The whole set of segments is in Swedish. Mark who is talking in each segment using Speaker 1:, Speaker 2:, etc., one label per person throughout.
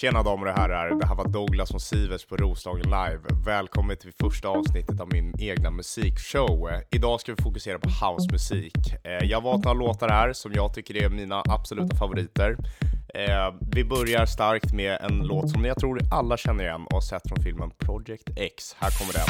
Speaker 1: Tjena damer och herrar, det här var Douglas från Sivers på Roslagen Live. Välkommen till första avsnittet av min egna musikshow. Idag ska vi fokusera på housemusik. Eh, jag har valt några låtar här som jag tycker är mina absoluta favoriter. Eh, vi börjar starkt med en låt som jag tror alla känner igen och har sett från filmen Project X. Här kommer den.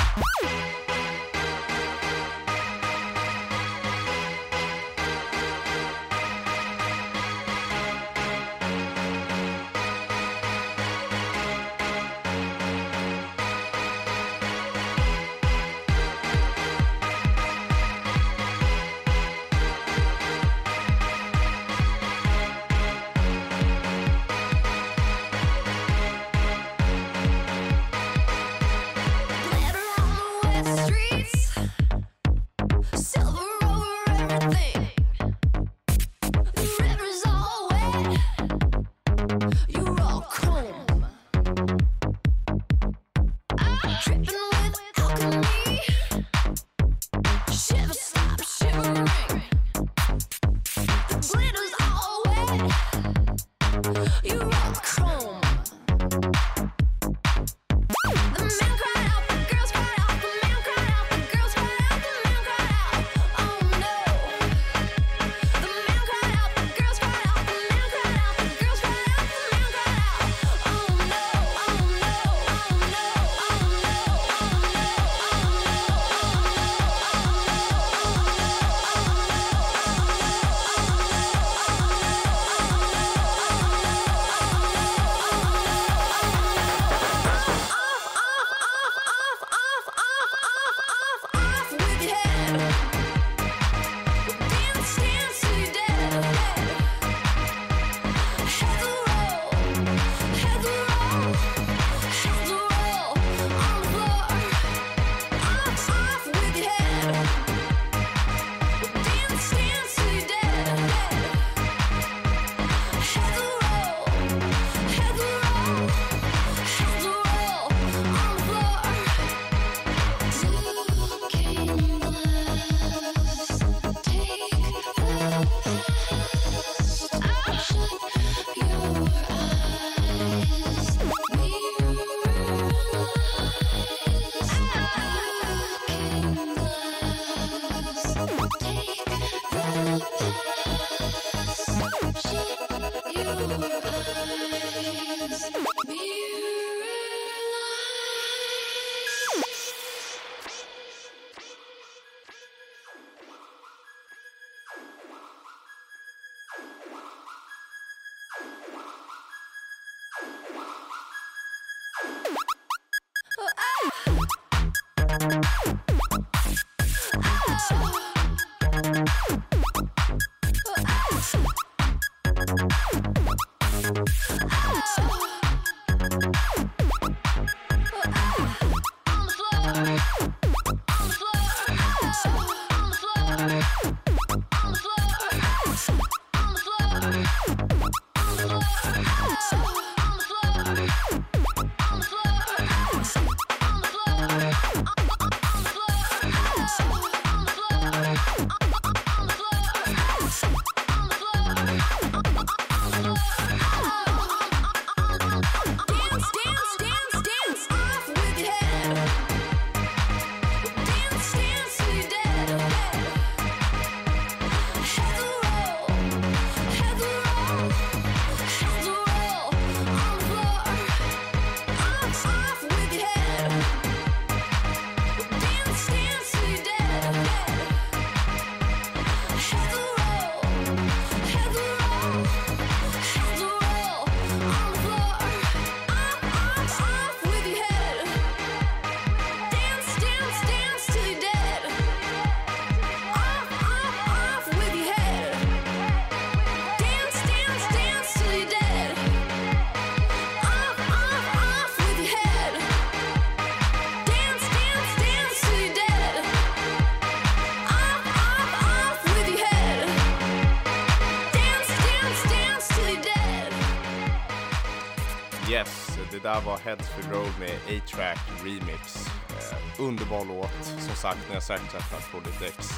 Speaker 1: Yes, det där var Heads for Road med A-Track Remix. Eh, underbar låt, som sagt, när jag säkerställt på ditt ex.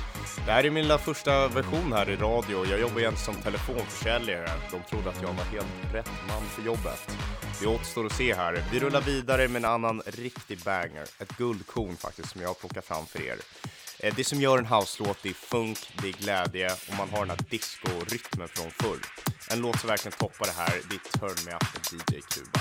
Speaker 1: Det här är min lilla första version här i radio. Jag jobbar egentligen som telefonförsäljare. De trodde att jag var helt rätt man för jobbet. Det återstår att se här. Vi rullar vidare med en annan riktig banger. Ett guldkorn faktiskt, som jag har plockat fram för er. Eh, det som gör en house-låt, det är funk, det är glädje och man har den här disco-rytmen från förr. En låt som verkligen toppar det här, det är Turn Me Up med DJ Kuba.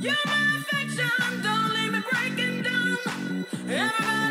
Speaker 2: You're my affection, don't leave me breaking down. Everybody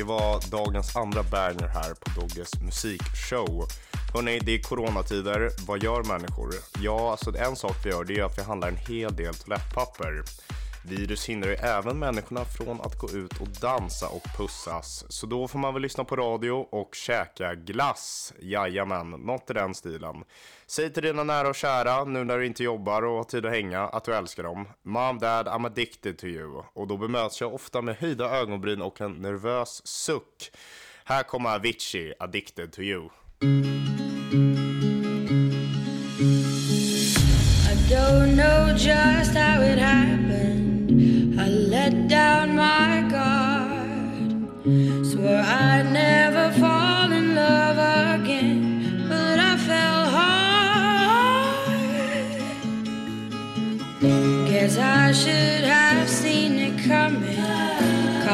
Speaker 1: det var dagens andra banger här på Dogges musikshow. Hörrni, det är coronatider. Vad gör människor? Ja, alltså en sak vi gör det är att vi handlar en hel del toalettpapper. Virus hindrar ju även människorna från att gå ut och dansa och pussas. Så då får man väl lyssna på radio och käka glass. Jajamän, något i den stilen. Säg till dina nära och kära, nu när du inte jobbar och har tid att hänga, att du älskar dem. Mom, dad, I'm addicted to you. Och då bemöts jag ofta med höjda ögonbryn och en nervös suck. Här kommer Avicii, addicted to you.
Speaker 3: I don't know just how it happened.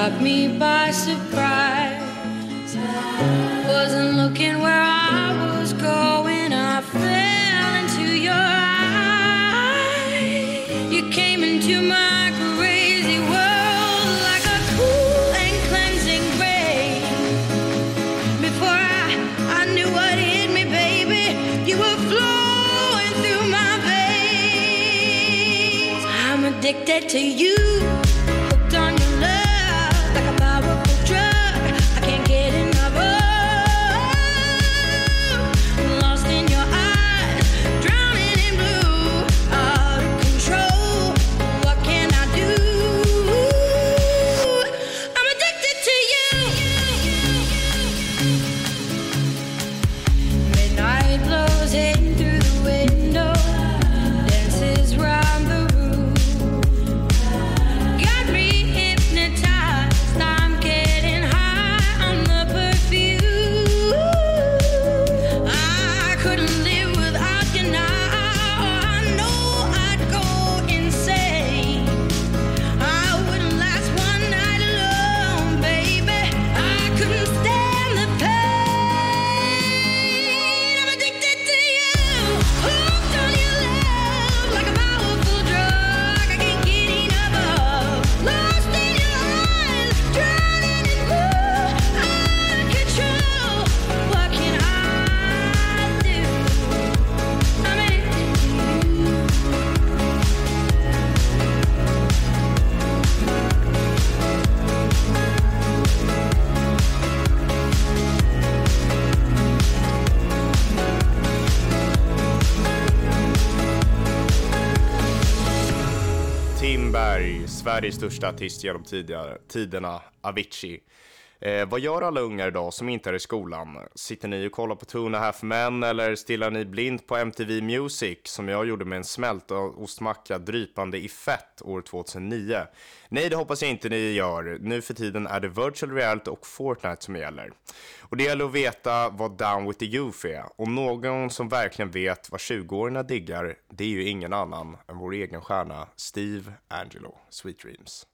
Speaker 3: Caught me by surprise. Wasn't looking where I was going. I fell into your eyes. You came into my crazy world like a cool and cleansing rain. Before I, I knew what hit me, baby, you were flowing through my veins. I'm addicted to you,
Speaker 4: Sveriges största artist genom tidigare, tiderna, Avicii. Eh, vad gör alla ungar idag som inte är i skolan? Sitter ni och kollar på Two and a Half Men eller stillar ni blint på MTV Music som jag gjorde med en smält ostmacka drypande i fett år 2009? Nej, det hoppas jag inte ni gör. Nu för tiden är det virtual reality och Fortnite som gäller. Och det gäller att veta vad Down with the Youth är. Och någon som verkligen vet vad 20-åringarna diggar, det är ju ingen annan än vår egen stjärna Steve Angelo, Sweet Dreams.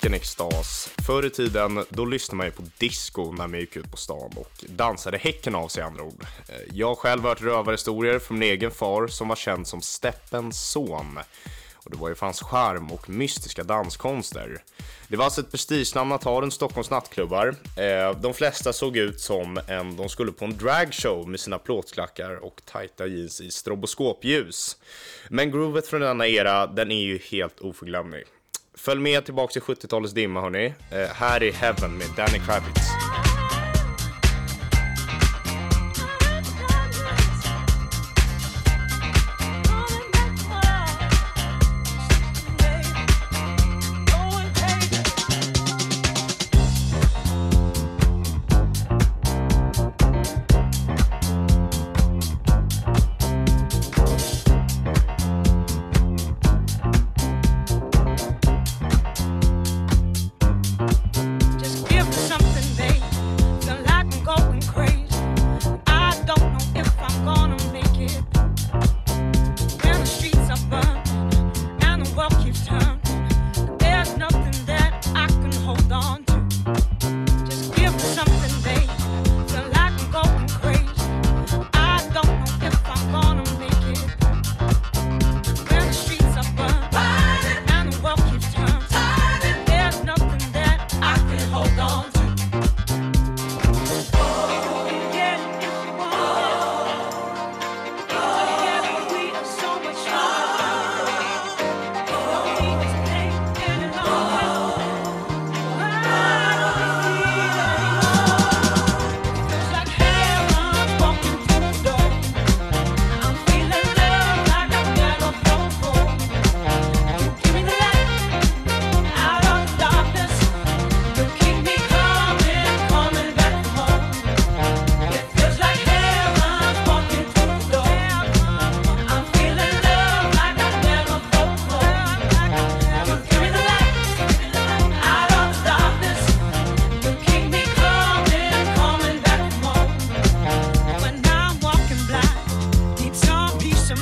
Speaker 1: Vilken extas. Förr i tiden, då lyssnade man ju på disco när man gick ut på stan och dansade häcken av sig andra ord. Eh, jag har själv hört rövarhistorier från min egen far som var känd som Steppens son. Och det var ju för hans charm och mystiska danskonster. Det var alltså ett prestigenamn att ha runt Stockholms nattklubbar. Eh, de flesta såg ut som en de skulle på en dragshow med sina plåtklackar och tajta jeans i stroboskopljus. Men groovet från denna era, den är ju helt oförglömlig. Följ med tillbaka till 70-talets dimma hörni. Eh, här är Heaven med Danny Kravitz.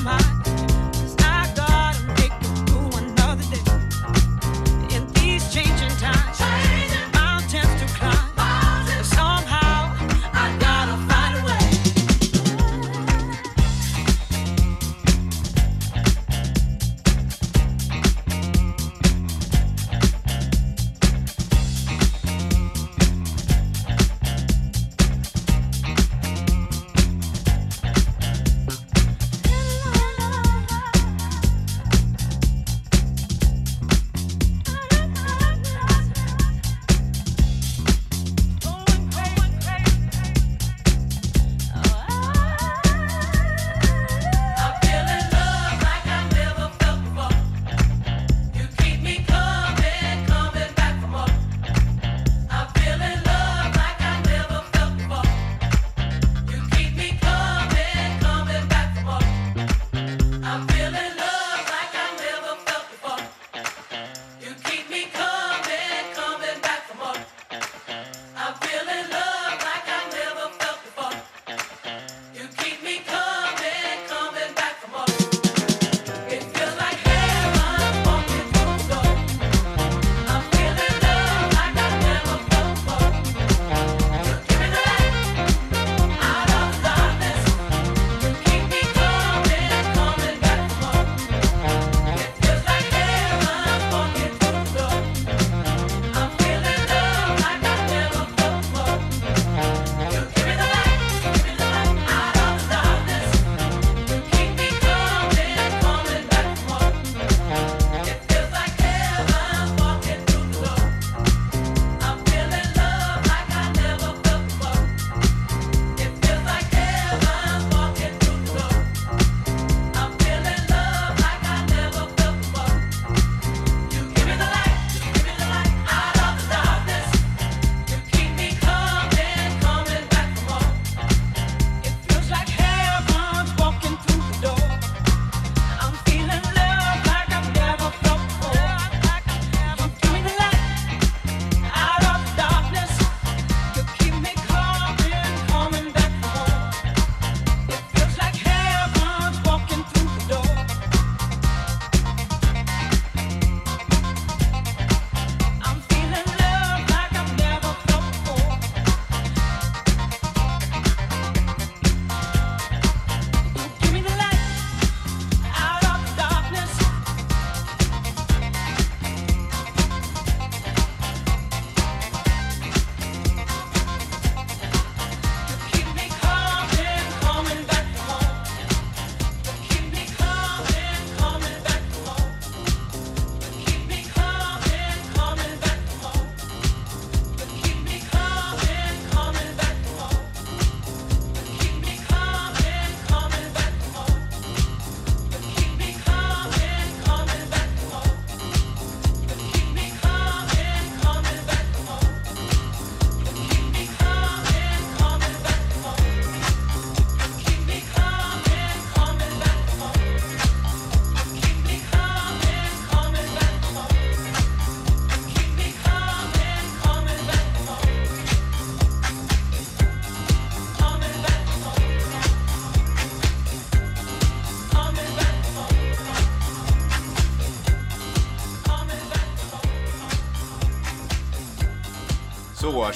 Speaker 5: my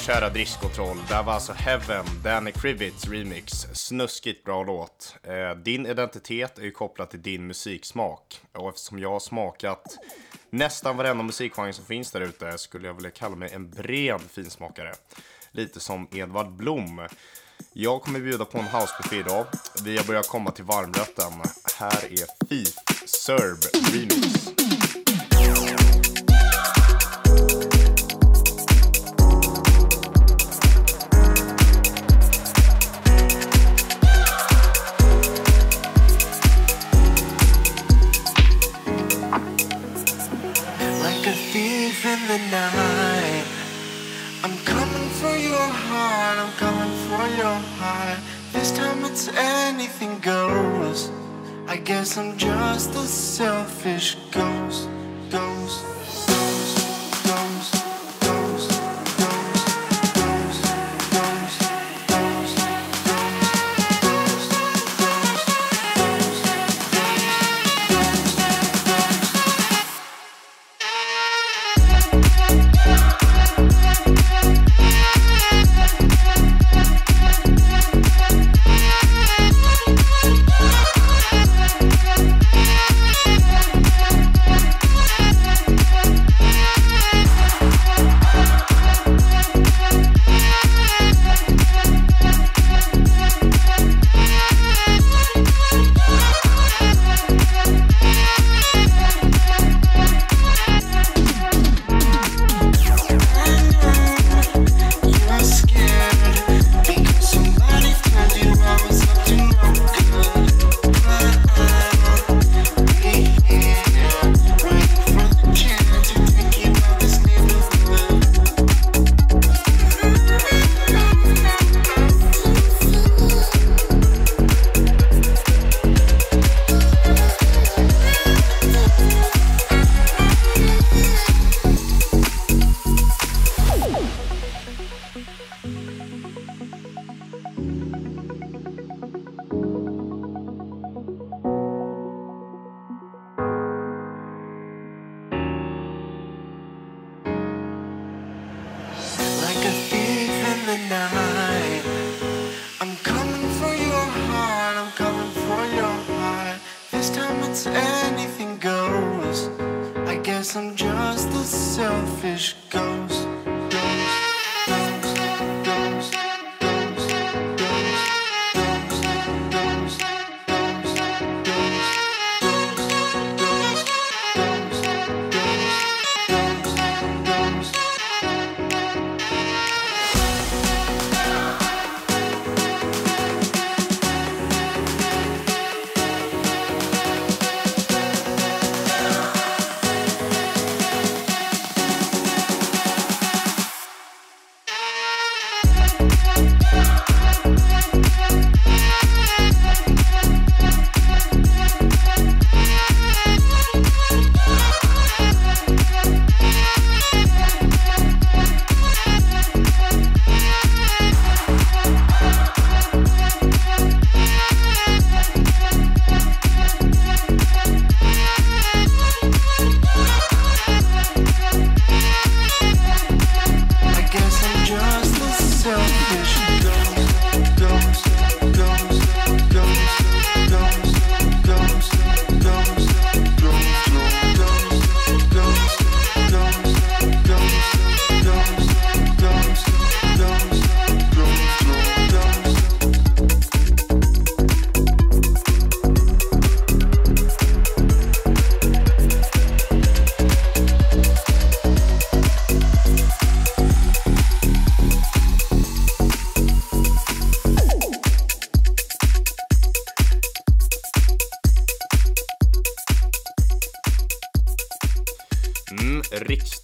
Speaker 1: Kära kära det där var alltså Heaven, Danny Krivitz remix. Snuskigt bra låt. Eh, din identitet är ju kopplad till din musiksmak. Och eftersom jag har smakat nästan varenda musikgenre som finns där ute skulle jag vilja kalla mig en bred finsmakare. Lite som Edvard Blom. Jag kommer bjuda på en housebuffé idag. Vi har börjat komma till varmrätten. Här är Thief Serb remix.
Speaker 5: The night. I'm coming for your heart, I'm coming for your heart. This time it's anything goes. I guess I'm just a selfish ghost, ghost, ghost, ghost,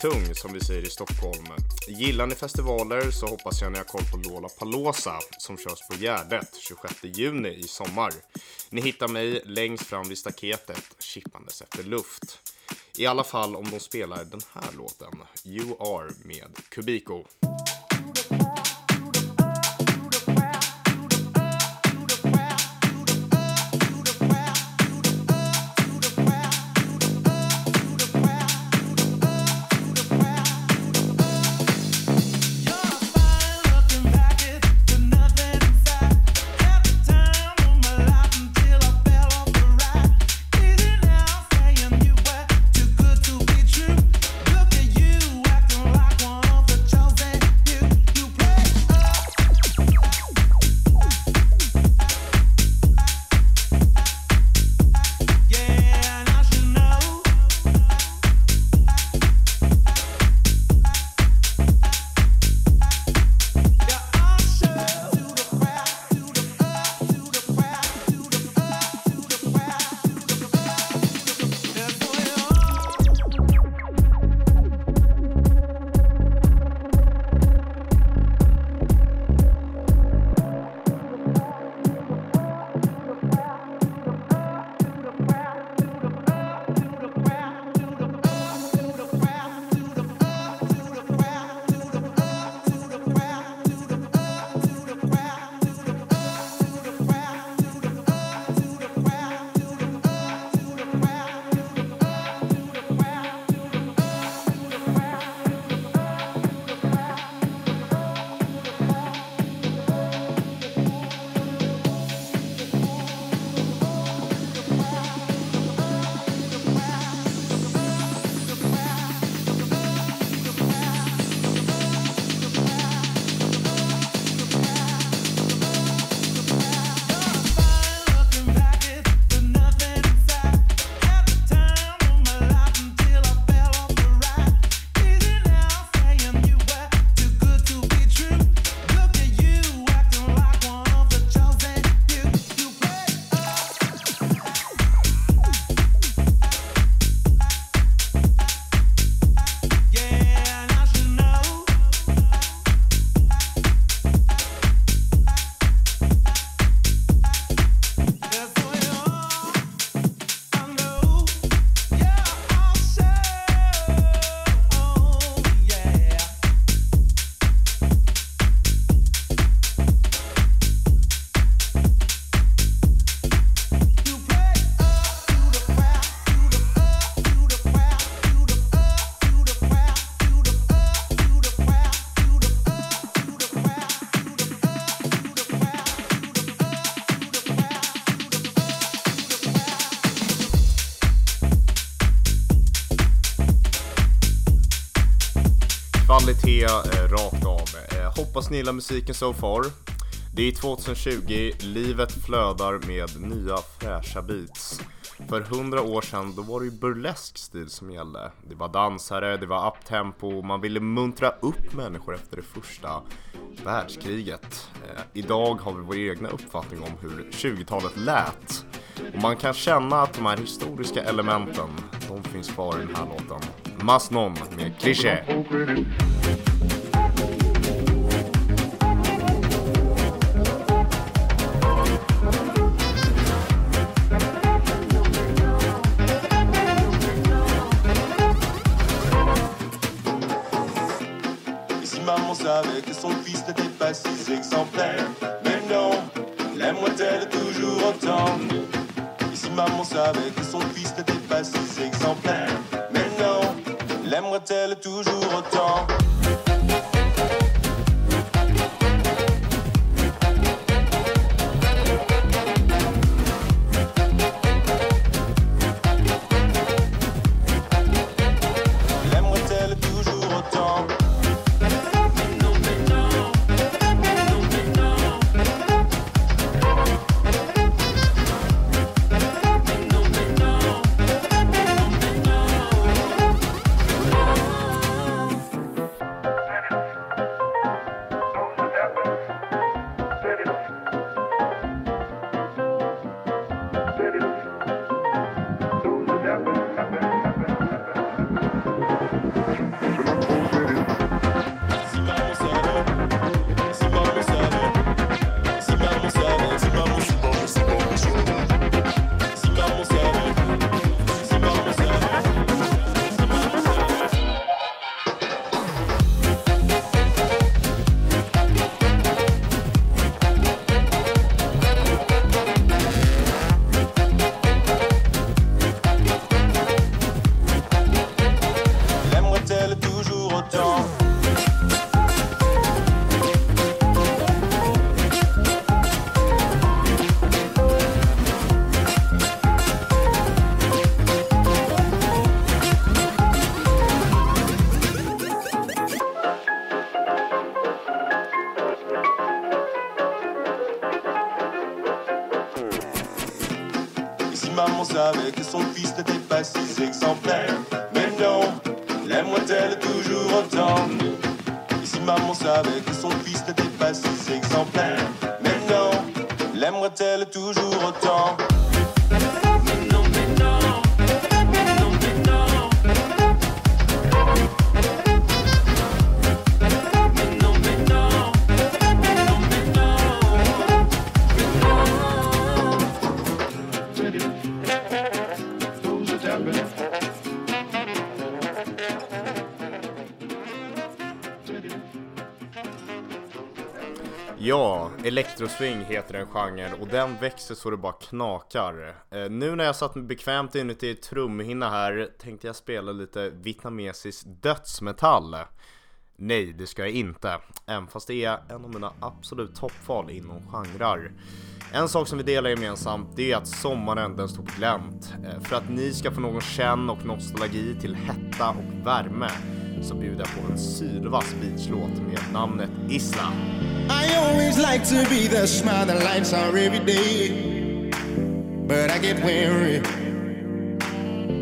Speaker 1: Tung, som vi säger i Stockholm. Gillar ni festivaler så hoppas jag ni har koll på Lollapalooza som körs på Gärdet 26 juni i sommar. Ni hittar mig längst fram vid staketet chippandes efter luft. I alla fall om de spelar den här låten, You Are med Kubiko. Hoppas ni gillar musiken so far. Det är 2020, livet flödar med nya fräscha beats. För hundra år sedan då var det ju burlesk stil som gällde. Det var dansare, det var uptempo, man ville muntra upp människor efter det första världskriget. Eh, idag har vi vår egna uppfattning om hur 20-talet lät. Och man kan känna att de här historiska elementen, de finns kvar i den här låten. Mas non med kliché.
Speaker 6: Mais non, l'aimerait-elle toujours autant. Si maman savait que son fils n'était pas si exemplaire. Mais non, l'aimerait-elle toujours autant
Speaker 1: Electroswing heter den genren och den växer så det bara knakar. Eh, nu när jag satt bekvämt inuti trumhinna här tänkte jag spela lite vietnamesisk dödsmetall. Nej, det ska jag inte. Även fast det är en av mina absolut toppval inom genrer. En sak som vi delar gemensamt, det är att sommaren den står på glänt. Eh, för att ni ska få någon känn och nostalgi till hetta och värme så bjuder jag på en sylvass beachlåt med namnet Isla.
Speaker 7: I always like to be the smile that lights our every day. But I get weary.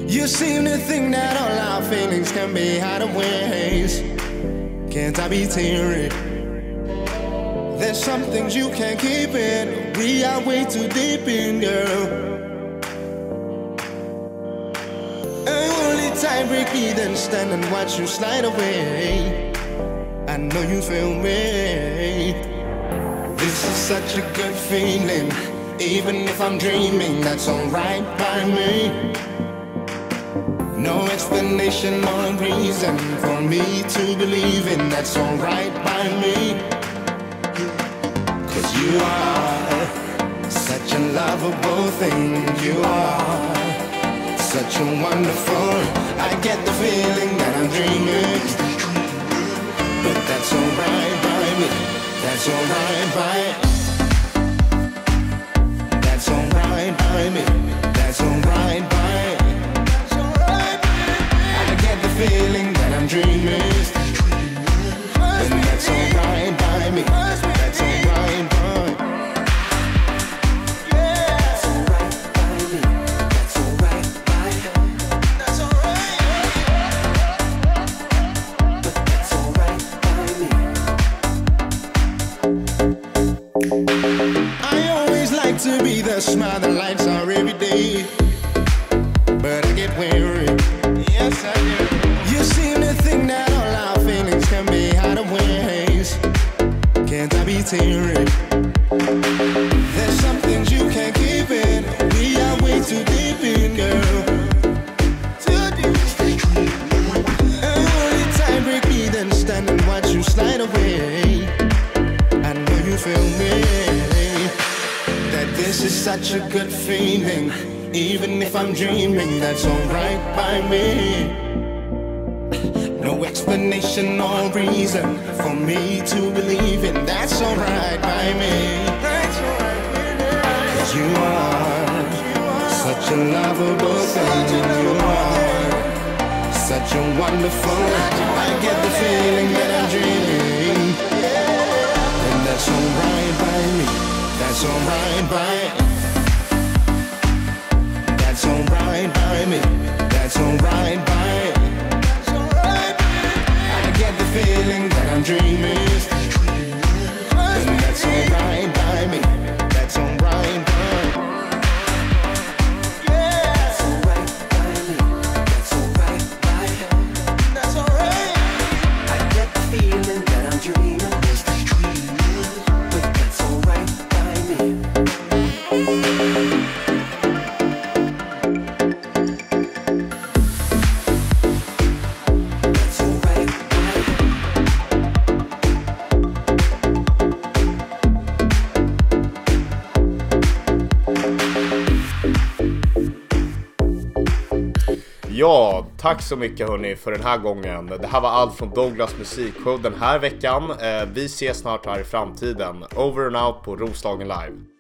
Speaker 7: You seem to think that all our feelings can be out of ways Can't I be teary? There's some things you can't keep in. We are way too deep in, girl. Only time break me, then stand and watch you slide away. I know you feel me. This is such a good feeling. Even if I'm dreaming, that's alright by me. No explanation or reason for me to believe in, that's alright by me. You are such a lovable thing. You are such a wonderful. I get the feeling that I'm dreaming. But that's alright by me. That's alright by me. That's alright by me. That's alright by me. I get the feeling that I'm dreaming.
Speaker 1: tack så mycket hörni för den här gången. Det här var allt från Douglas Musikshow den här veckan. Eh, vi ses snart här i framtiden. Over and out på Roslagen Live.